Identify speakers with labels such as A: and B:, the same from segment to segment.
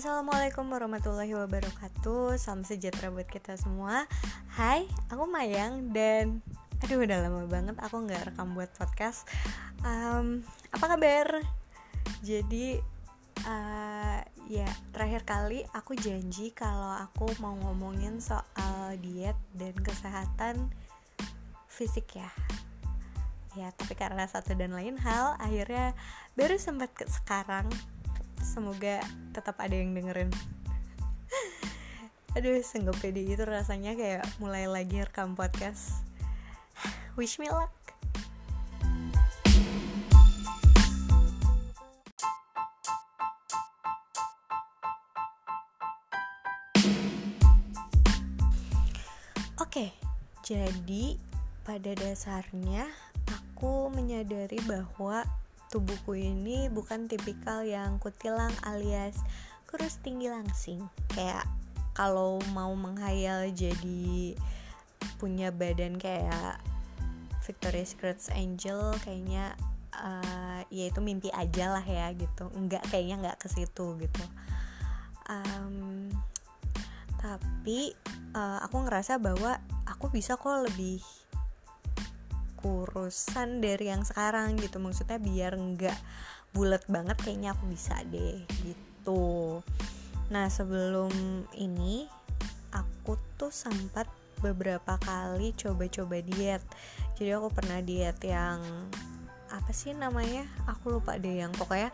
A: Assalamualaikum warahmatullahi wabarakatuh. Salam sejahtera buat kita semua. Hai, aku Mayang dan Aduh udah lama banget aku gak rekam buat podcast. Um, Apa kabar? Jadi uh, ya terakhir kali aku janji kalau aku mau ngomongin soal diet dan kesehatan fisik ya. Ya tapi karena satu dan lain hal akhirnya baru sempat ke sekarang semoga tetap ada yang dengerin. Aduh senggap pede itu rasanya kayak mulai lagi rekam podcast. Wish me luck. Oke, jadi pada dasarnya aku menyadari bahwa tubuhku ini bukan tipikal yang kutilang alias kurus tinggi langsing. Kayak kalau mau menghayal jadi punya badan kayak Victoria's Secret Angel kayaknya uh, ya itu mimpi aja lah ya gitu. Enggak kayaknya nggak ke situ gitu. Um, tapi uh, aku ngerasa bahwa aku bisa kok lebih kurusan dari yang sekarang gitu. Maksudnya biar nggak bulat banget kayaknya aku bisa deh gitu. Nah sebelum ini aku tuh sempat beberapa kali coba-coba diet. Jadi aku pernah diet yang apa sih namanya? Aku lupa deh yang pokoknya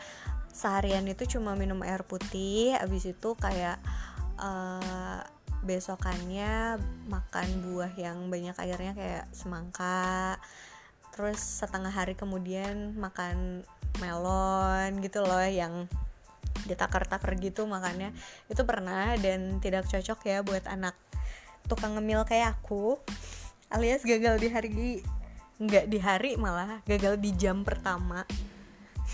A: seharian itu cuma minum air putih abis itu kayak uh, besokannya makan buah yang banyak airnya kayak semangka terus setengah hari kemudian makan melon gitu loh yang ditakar-takar gitu makannya. Itu pernah dan tidak cocok ya buat anak tukang ngemil kayak aku alias gagal di hari nggak di hari malah gagal di jam pertama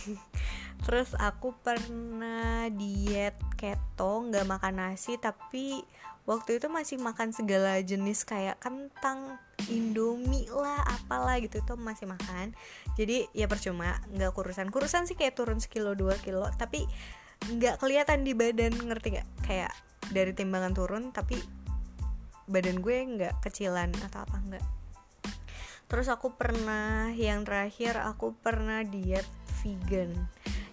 A: terus aku pernah diet keto nggak makan nasi tapi waktu itu masih makan segala jenis kayak kentang indomie lah apalah gitu itu masih makan. Jadi ya percuma nggak kurusan. Kurusan sih kayak turun sekilo dua kilo tapi nggak kelihatan di badan ngerti gak kayak dari timbangan turun tapi badan gue nggak kecilan atau apa enggak terus aku pernah yang terakhir aku pernah diet vegan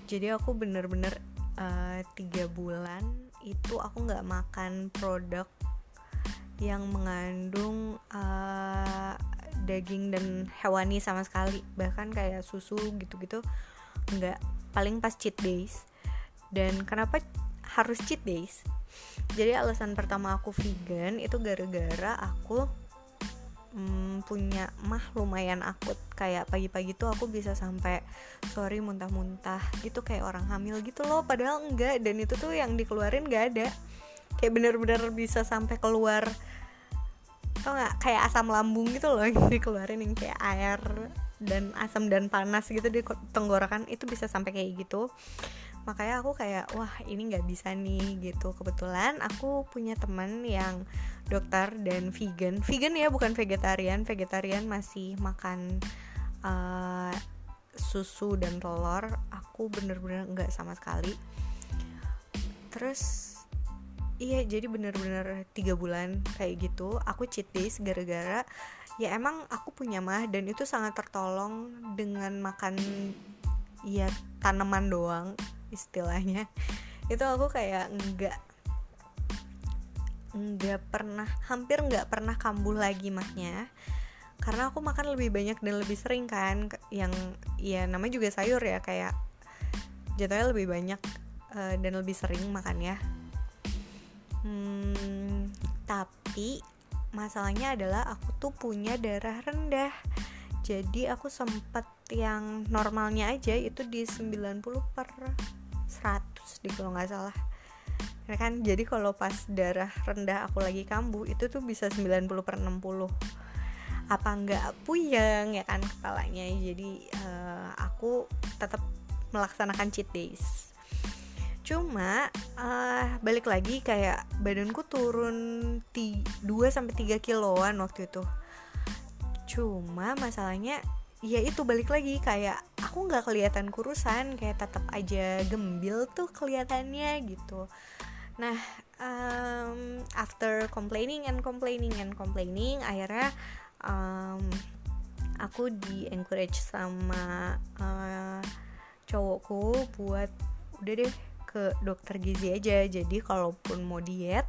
A: jadi aku bener-bener uh, tiga bulan itu aku nggak makan produk yang mengandung uh, daging dan hewani sama sekali. Bahkan kayak susu gitu-gitu nggak. Paling pas cheat days. Dan kenapa harus cheat days? Jadi alasan pertama aku vegan itu gara-gara aku hmm, punya mah lumayan akut. Kayak pagi-pagi tuh aku bisa sampai sorry muntah-muntah gitu kayak orang hamil gitu loh padahal enggak. Dan itu tuh yang dikeluarin gak ada. Kayak bener-bener bisa sampai keluar tau nggak? Kayak asam lambung gitu loh yang dikeluarin yang kayak air dan asam dan panas gitu di tenggorokan itu bisa sampai kayak gitu makanya aku kayak wah ini nggak bisa nih gitu. Kebetulan aku punya teman yang dokter dan vegan. Vegan ya bukan vegetarian. Vegetarian masih makan uh, susu dan telur. Aku bener-bener nggak sama sekali. Terus iya jadi bener-bener tiga bulan kayak gitu aku cheat days gara-gara ya emang aku punya mah dan itu sangat tertolong dengan makan ya tanaman doang istilahnya. Itu aku kayak nggak nggak pernah hampir nggak pernah kambuh lagi mahnya. Karena aku makan lebih banyak dan lebih sering kan yang ya namanya juga sayur ya kayak jatuhnya lebih banyak uh, dan lebih sering makannya. Hmm, tapi masalahnya adalah aku tuh punya darah rendah. Jadi aku sempet yang normalnya aja itu di 90 per 100 di kalau nggak salah. Ya kan? Jadi kalau pas darah rendah aku lagi kambuh itu tuh bisa 90 per 60 apa enggak puyeng ya kan kepalanya. Jadi uh, aku tetap melaksanakan cheat days. Cuma uh, balik lagi kayak badanku turun 2 sampai 3 kiloan waktu itu. Cuma masalahnya ya itu balik lagi kayak aku nggak kelihatan kurusan kayak tetap aja gembil tuh kelihatannya gitu. Nah um, after complaining and complaining and complaining akhirnya um, aku di encourage sama uh, cowokku buat udah deh ke dokter gizi aja. Jadi kalaupun mau diet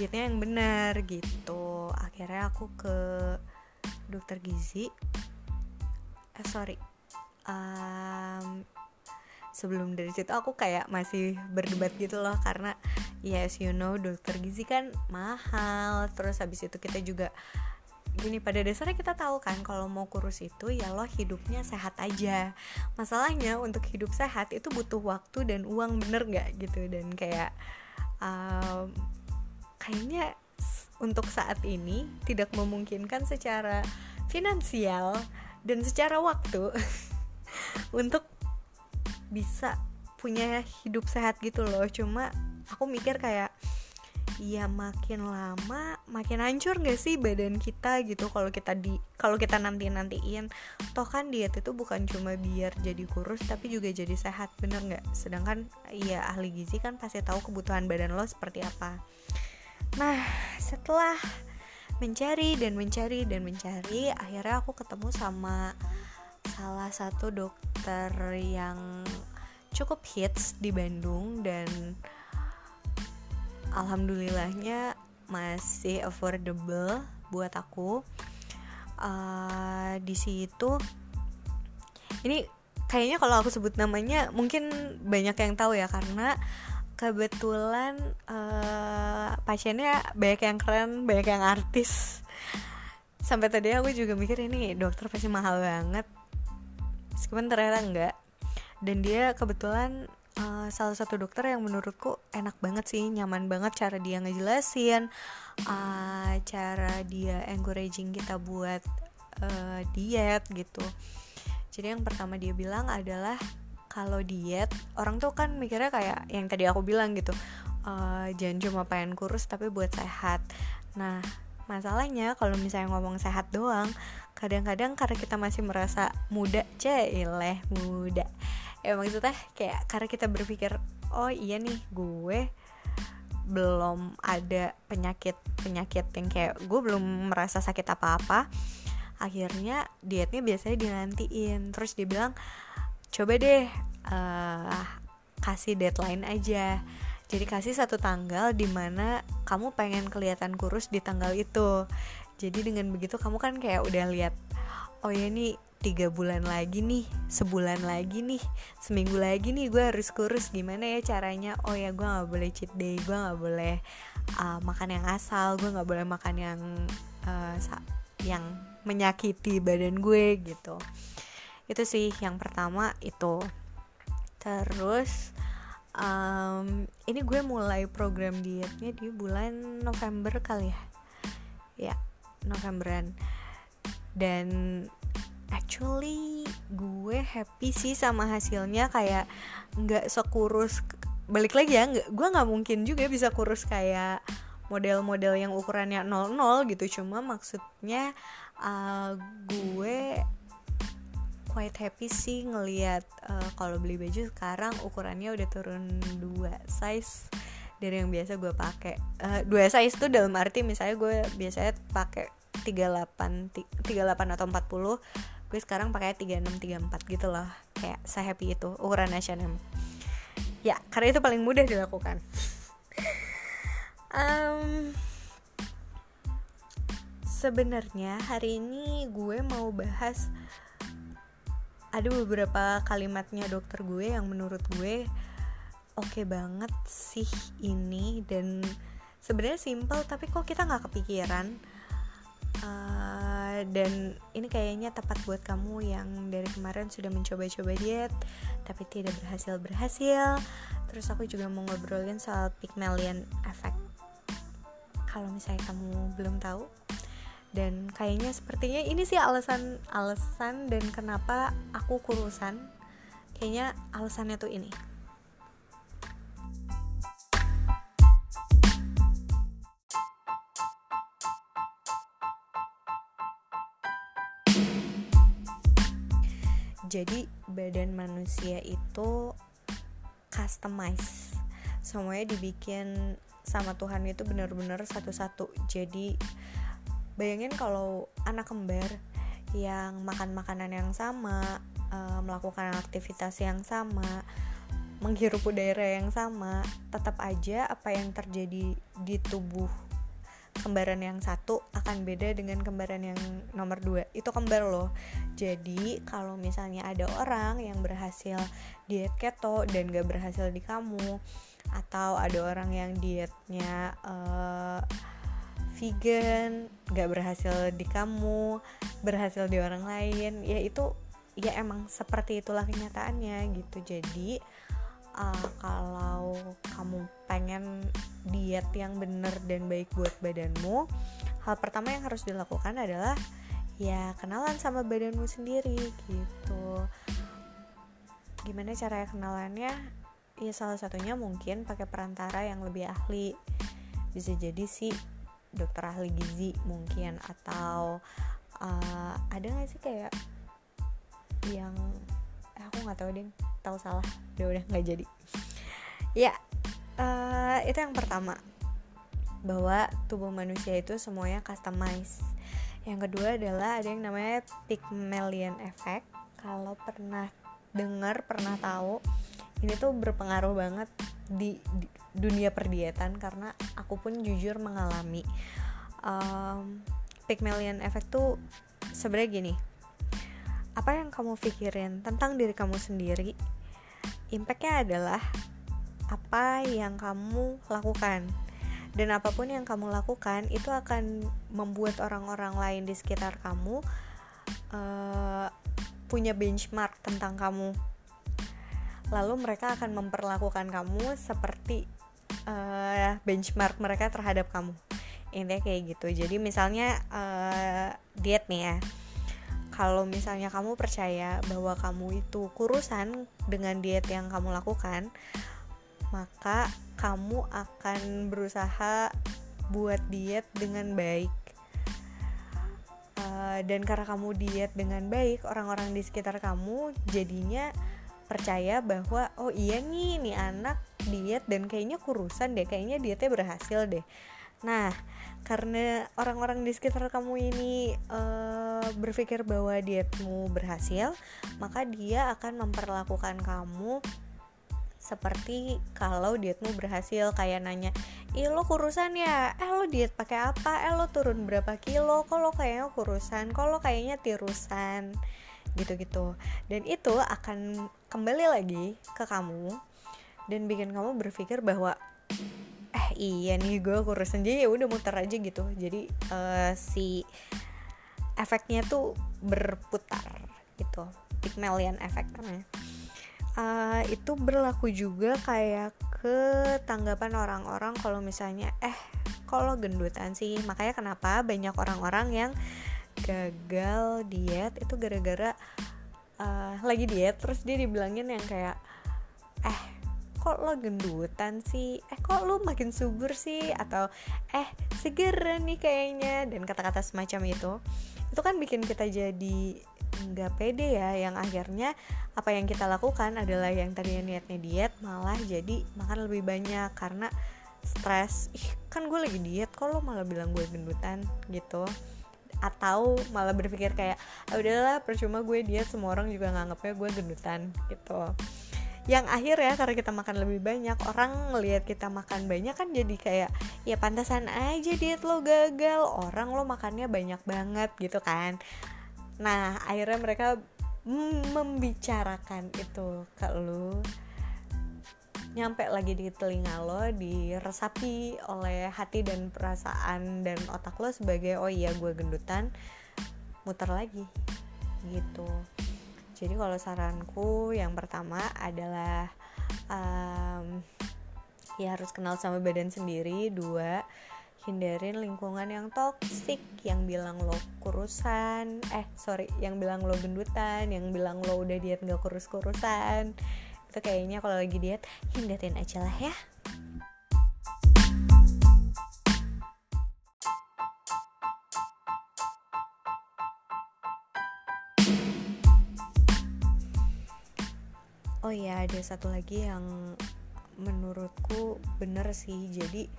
A: dietnya yang benar gitu. Akhirnya aku ke dokter gizi eh sorry. Um, sebelum dari situ aku kayak masih berdebat gitu loh karena yes you know dokter gizi kan mahal. Terus habis itu kita juga gini pada dasarnya kita tahu kan kalau mau kurus itu ya lo hidupnya sehat aja. Masalahnya untuk hidup sehat itu butuh waktu dan uang bener nggak gitu? Dan kayak um, kayaknya untuk saat ini tidak memungkinkan secara finansial dan secara waktu untuk bisa punya hidup sehat gitu loh. Cuma aku mikir kayak ya makin lama makin hancur gak sih badan kita gitu? Kalau kita di kalau kita nanti nantiin toh kan diet itu bukan cuma biar jadi kurus tapi juga jadi sehat bener nggak? Sedangkan ya ahli gizi kan pasti tahu kebutuhan badan lo seperti apa. Nah setelah mencari dan mencari dan mencari. Akhirnya aku ketemu sama salah satu dokter yang cukup hits di Bandung dan alhamdulillahnya masih affordable buat aku. Uh, di situ ini kayaknya kalau aku sebut namanya mungkin banyak yang tahu ya karena kebetulan uh, pasiennya banyak yang keren banyak yang artis. Sampai tadi aku juga mikir ini dokter pasti mahal banget. Meskipun ternyata enggak. Dan dia kebetulan uh, salah satu dokter yang menurutku enak banget sih nyaman banget cara dia ngejelasin uh, cara dia encouraging kita buat uh, diet gitu. Jadi yang pertama dia bilang adalah kalau diet orang tuh kan mikirnya kayak yang tadi aku bilang gitu uh, jangan cuma pengen kurus tapi buat sehat. Nah masalahnya kalau misalnya ngomong sehat doang kadang-kadang karena kita masih merasa muda celeh muda. Ya maksudnya kayak karena kita berpikir oh iya nih gue belum ada penyakit penyakit yang kayak gue belum merasa sakit apa-apa. Akhirnya dietnya biasanya dinantiin terus dia bilang coba deh uh, kasih deadline aja. Jadi kasih satu tanggal di mana kamu pengen kelihatan kurus di tanggal itu. Jadi dengan begitu kamu kan kayak udah lihat oh ya nih tiga bulan lagi nih sebulan lagi nih seminggu lagi nih gue harus kurus. Gimana ya caranya? Oh ya gue nggak boleh cheat day gue nggak boleh uh, makan yang asal gue nggak boleh makan yang uh, yang menyakiti badan gue gitu itu sih yang pertama itu. Terus um, ini gue mulai program dietnya di bulan November kali ya. Ya Novemberan. Dan actually gue happy sih sama hasilnya kayak nggak sekurus balik lagi ya nggak gue nggak mungkin juga bisa kurus kayak model-model yang ukurannya 00 gitu. Cuma maksudnya uh, gue quite happy sih ngelihat uh, kalau beli baju sekarang ukurannya udah turun dua size dari yang biasa gue pakai. Uh, dua size tuh dalam arti misalnya gue biasanya pakai 38 38 atau 40 gue sekarang pakai 36 34 gitu loh kayak saya happy itu ukuran H&M ya karena itu paling mudah dilakukan. Um, sebenarnya hari ini gue mau bahas ada beberapa kalimatnya dokter gue yang menurut gue oke okay banget sih ini dan sebenarnya simple tapi kok kita nggak kepikiran? Uh, dan ini kayaknya tepat buat kamu yang dari kemarin sudah mencoba-coba diet tapi tidak berhasil berhasil terus aku juga mau ngobrolin soal Pygmalion effect. Kalau misalnya kamu belum tahu dan kayaknya sepertinya ini sih alasan alasan dan kenapa aku kurusan. Kayaknya alasannya tuh ini. Jadi badan manusia itu customize. Semuanya dibikin sama Tuhan itu benar-benar satu-satu. Jadi bayangin kalau anak kembar yang makan makanan yang sama uh, melakukan aktivitas yang sama menghirup udara yang sama tetap aja apa yang terjadi di tubuh kembaran yang satu akan beda dengan kembaran yang nomor dua. Itu kembar loh. Jadi kalau misalnya ada orang yang berhasil diet keto dan gak berhasil di kamu atau ada orang yang dietnya uh, vegan gak berhasil di kamu berhasil di orang lain. Ya itu ya emang seperti itulah kenyataannya gitu. Jadi uh, kalau kamu pengen diet yang bener dan baik buat badanmu hal pertama yang harus dilakukan adalah ya kenalan sama badanmu sendiri gitu. Gimana cara kenalannya? Ya salah satunya mungkin pakai perantara yang lebih ahli. Bisa jadi sih dokter ahli gizi mungkin atau uh, ada nggak sih kayak yang eh, aku nggak tahu deh tahu salah udah udah nggak jadi. Ya uh, itu yang pertama bahwa tubuh manusia itu semuanya customize. Yang kedua adalah ada yang namanya Pygmalion effect. Kalau pernah dengar pernah tahu ini tuh berpengaruh banget di, di dunia perdietan karena aku pun jujur mengalami um, Pygmalion effect tuh sebenarnya gini apa yang kamu pikirin tentang diri kamu sendiri impactnya adalah apa yang kamu lakukan. Dan apa pun yang kamu lakukan itu akan membuat orang-orang lain di sekitar kamu uh, punya benchmark tentang kamu lalu mereka akan memperlakukan kamu seperti uh, benchmark mereka terhadap kamu. Intinya kayak gitu. Jadi misalnya uh, diet nih ya. Kalau misalnya kamu percaya bahwa kamu itu kurusan dengan diet yang kamu lakukan, maka kamu akan berusaha buat diet dengan baik. Uh, dan karena kamu diet dengan baik, orang-orang di sekitar kamu jadinya percaya bahwa oh iya nih, nih anak diet dan kayaknya kurusan deh, kayaknya dietnya berhasil deh. Nah, karena orang-orang di sekitar kamu ini uh, berpikir bahwa dietmu berhasil, maka dia akan memperlakukan kamu seperti kalau dietmu berhasil kayak nanya, "Ih, lo kurusan ya? Eh, lo diet pakai apa? Eh, lo turun berapa kilo? Lo kayaknya kurusan? Lo kayaknya tirusan?" gitu-gitu. Dan itu akan kembali lagi ke kamu dan bikin kamu berpikir bahwa eh iya nih gue kurus aja ya udah muter aja gitu. Jadi uh, si efeknya tuh berputar gitu. Pygmalion effect namanya uh, itu berlaku juga kayak ke tanggapan orang-orang kalau misalnya eh kalau gendutan sih? Makanya kenapa banyak orang-orang yang gagal diet itu gara-gara uh, lagi diet terus dia dibilangin yang kayak eh kok lo gendutan sih? Eh kok lo makin subur sih? Atau eh seger nih kayaknya. Dan kata-kata semacam itu itu kan bikin kita jadi nggak pede ya. Yang akhirnya apa yang kita lakukan adalah yang tadinya niatnya diet malah jadi makan lebih banyak. Karena stres ih kan gue lagi diet kok lo malah bilang gue gendutan? Gitu atau malah berpikir kayak ah, udahlah percuma gue diet semua orang juga nganggapnya gue gendutan gitu. Yang akhir ya karena kita makan lebih banyak orang ngelihat kita makan banyak kan jadi kayak ya pantasan aja diet lo gagal orang lo makannya banyak banget gitu kan. Nah akhirnya mereka membicarakan itu ke lo nyampe lagi di telinga lo diresapi oleh hati dan perasaan dan otak lo sebagai oh iya gue gendutan muter lagi. Gitu. Jadi kalau saranku yang pertama adalah um, ya harus kenal sama badan sendiri. Dua hindarin lingkungan yang toksik yang bilang lo kurusan. Eh sorry yang bilang lo gendutan yang bilang lo udah diet gak kurus-kurusan itu kayaknya kalau lagi diet hindarin aja lah ya. Oh ya ada satu lagi yang menurutku bener sih. Jadi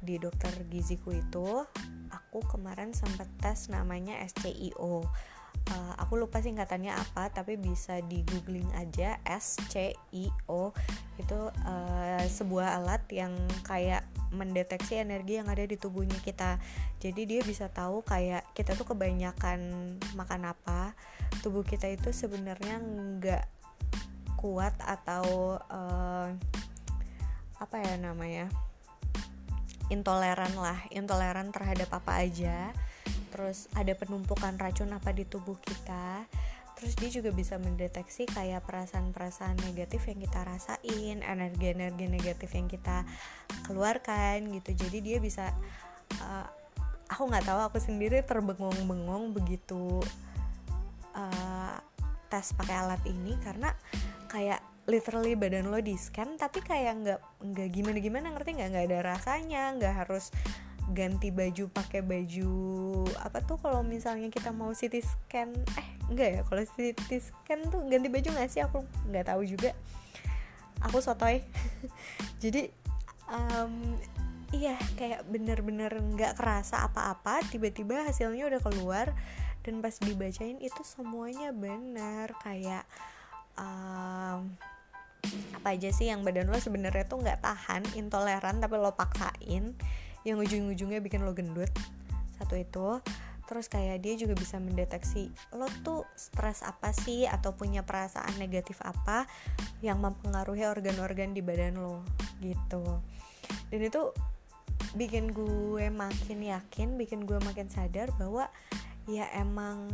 A: di dokter giziku itu aku kemarin sempat tes namanya SCIO uh, aku lupa singkatannya apa tapi bisa di googling aja SCIO itu uh, sebuah alat yang kayak mendeteksi energi yang ada di tubuhnya kita. Jadi dia bisa tahu kayak kita tuh kebanyakan makan apa. Tubuh kita itu sebenarnya nggak kuat atau uh, apa ya namanya intoleran lah intoleran terhadap apa aja terus ada penumpukan racun apa di tubuh kita. Terus dia juga bisa mendeteksi kayak perasaan-perasaan negatif yang kita rasain energi-energi negatif yang kita keluarkan gitu. Jadi dia bisa uh, aku nggak tahu aku sendiri terbengong-bengong begitu uh, tes pakai alat ini karena kayak literally badan lo di scan tapi kayak nggak nggak gimana gimana ngerti nggak? Nggak ada rasanya nggak harus ganti baju pakai baju apa tuh kalau misalnya kita mau CT scan? Eh enggak ya kalau CT scan tuh ganti baju nggak sih? Aku nggak tahu juga. Aku sotoy. Jadi um, iya kayak bener-bener nggak kerasa apa-apa tiba-tiba hasilnya udah keluar dan pas dibacain itu semuanya benar kayak um, apa aja sih yang badan lo sebenarnya tuh nggak tahan intoleran tapi lo paksain yang ujung-ujungnya bikin lo gendut satu itu. Terus kayak dia juga bisa mendeteksi lo tuh stres apa sih atau punya perasaan negatif apa yang mempengaruhi organ-organ di badan lo gitu. Dan itu bikin gue makin yakin bikin gue makin sadar bahwa ya emang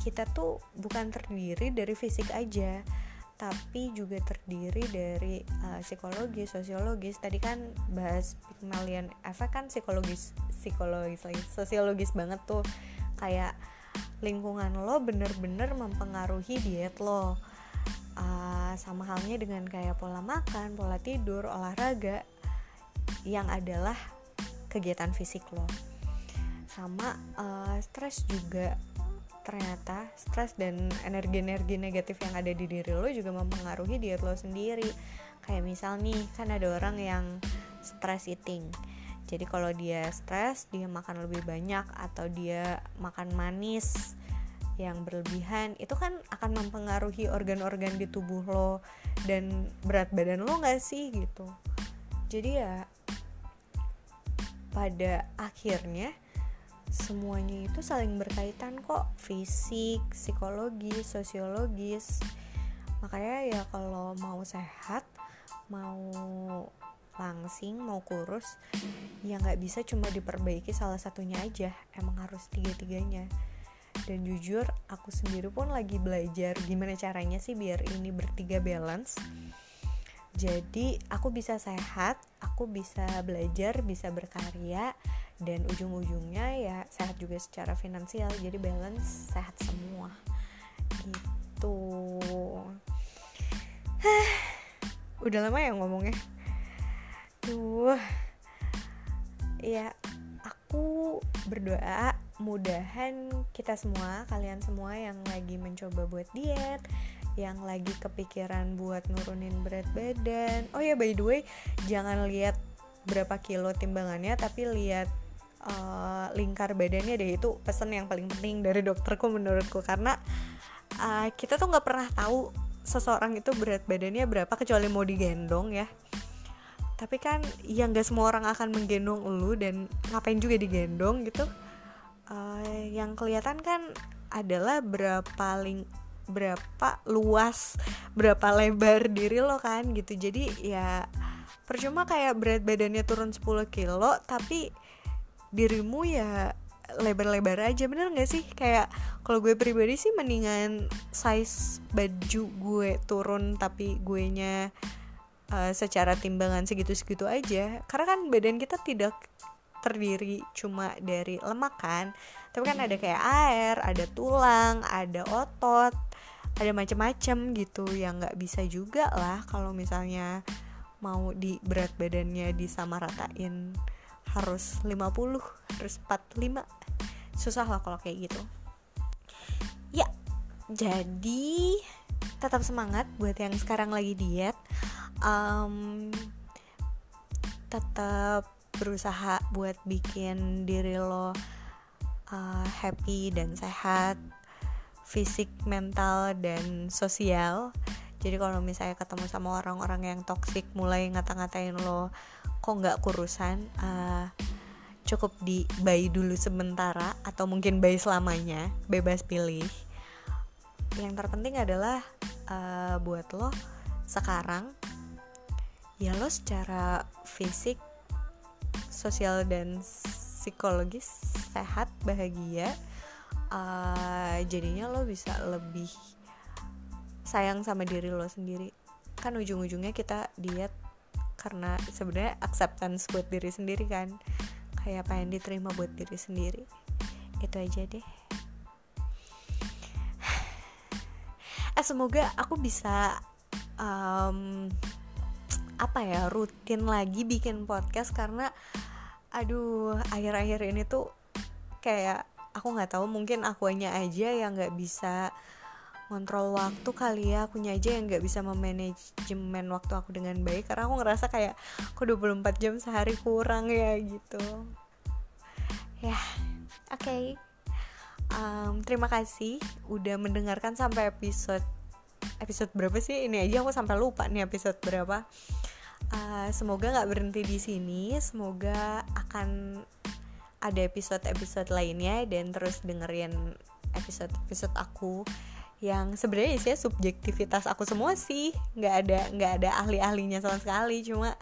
A: kita tuh bukan terdiri dari fisik aja tapi juga terdiri dari uh, psikologis, sosiologis. Tadi kan bahas Pygmalion efek kan psikologis, psikologis sosiologis banget tuh. Kayak lingkungan lo bener-bener mempengaruhi diet lo. Uh, sama halnya dengan kayak pola makan, pola tidur, olahraga yang adalah kegiatan fisik lo. Sama uh, stres juga ternyata stres dan energi-energi negatif yang ada di diri lo juga mempengaruhi diet lo sendiri. Kayak misal nih kan ada orang yang stress eating. Jadi kalau dia stres dia makan lebih banyak atau dia makan manis yang berlebihan itu kan akan mempengaruhi organ-organ di tubuh lo dan berat badan lo gak sih gitu. Jadi ya pada akhirnya semuanya itu saling berkaitan kok. Fisik, psikologis, sosiologis. Makanya ya kalau mau sehat mau langsing mau kurus ya nggak bisa cuma diperbaiki salah satunya aja. Emang harus tiga-tiganya. Dan jujur aku sendiri pun lagi belajar gimana caranya sih biar ini bertiga balance. Jadi aku bisa sehat aku bisa belajar bisa berkarya dan ujung-ujungnya ya sehat juga secara finansial jadi balance sehat semua. Gitu. Udah lama ya ngomongnya? Tuh ya aku berdoa mudahan kita semua kalian semua yang lagi mencoba buat diet yang lagi kepikiran buat nurunin berat badan. Oh ya by the way jangan lihat berapa kilo timbangannya tapi lihat uh, lingkar badannya deh itu pesan yang paling penting dari dokterku menurutku. Karena uh, kita tuh nggak pernah tahu seseorang itu berat badannya berapa kecuali mau digendong ya. Tapi kan ya nggak semua orang akan menggendong lu dan ngapain juga digendong gitu. Uh, yang kelihatan kan adalah berapa ling berapa luas berapa lebar diri lo kan gitu. Jadi ya percuma kayak berat badannya turun 10 kilo tapi dirimu ya lebar-lebar aja bener gak sih? Kayak kalau gue pribadi sih mendingan size baju gue turun tapi gue nya uh, secara timbangan segitu-segitu aja. Karena kan badan kita tidak terdiri cuma dari lemak kan? Tapi kan ada kayak air ada tulang ada otot ada macam-macam gitu. Yang nggak bisa juga lah kalau misalnya mau di berat badannya disamaratain harus 50 harus 45 susah lah kalau kayak gitu. Ya jadi tetap semangat buat yang sekarang lagi diet. Um, tetap berusaha buat bikin diri lo uh, happy dan sehat fisik mental dan sosial. Jadi kalau misalnya ketemu sama orang-orang yang toksik mulai ngata-ngatain lo kok nggak kurusan uh, cukup di bayi dulu sementara atau mungkin bayi selamanya bebas pilih. Yang terpenting adalah uh, buat lo sekarang ya lo secara fisik sosial dan psikologis sehat bahagia uh, jadinya lo bisa lebih sayang sama diri lo sendiri. Kan ujung-ujungnya kita diet karena sebenarnya acceptance buat diri sendiri kan. Kayak yang diterima buat diri sendiri. Itu aja deh. Eh semoga aku bisa um, apa ya rutin lagi bikin podcast karena aduh akhir-akhir ini tuh kayak aku nggak tahu mungkin akunya aja yang nggak bisa kontrol waktu kali ya. Akunya aja yang nggak bisa memanajemen waktu aku dengan baik. Karena aku ngerasa kayak aku 24 jam sehari kurang ya gitu. Ya oke. Okay. um, terima kasih udah mendengarkan sampai episode episode berapa sih? Ini aja aku sampai lupa nih episode berapa. Uh, semoga nggak berhenti di sini. Semoga akan ada episode-episode lainnya dan terus dengerin episode-episode aku yang sebenarnya sih subjektivitas aku semua sih. Nggak ada nggak ada ahli-ahlinya sama sekali. Cuma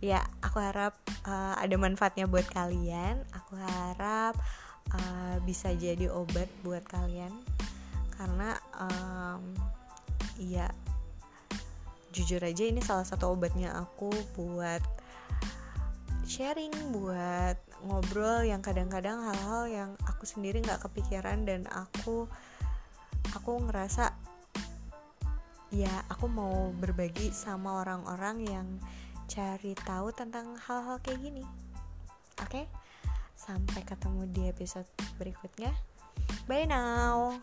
A: ya aku harap uh, ada manfaatnya buat kalian. Aku harap uh, bisa jadi obat buat kalian. Karena um, ya jujur aja ini salah satu obatnya aku buat sharing buat ngobrol yang kadang-kadang hal-hal yang aku sendiri nggak kepikiran dan aku aku ngerasa ya aku mau berbagi sama orang-orang yang cari tahu tentang hal-hal kayak gini oke okay? sampai ketemu di episode berikutnya bye now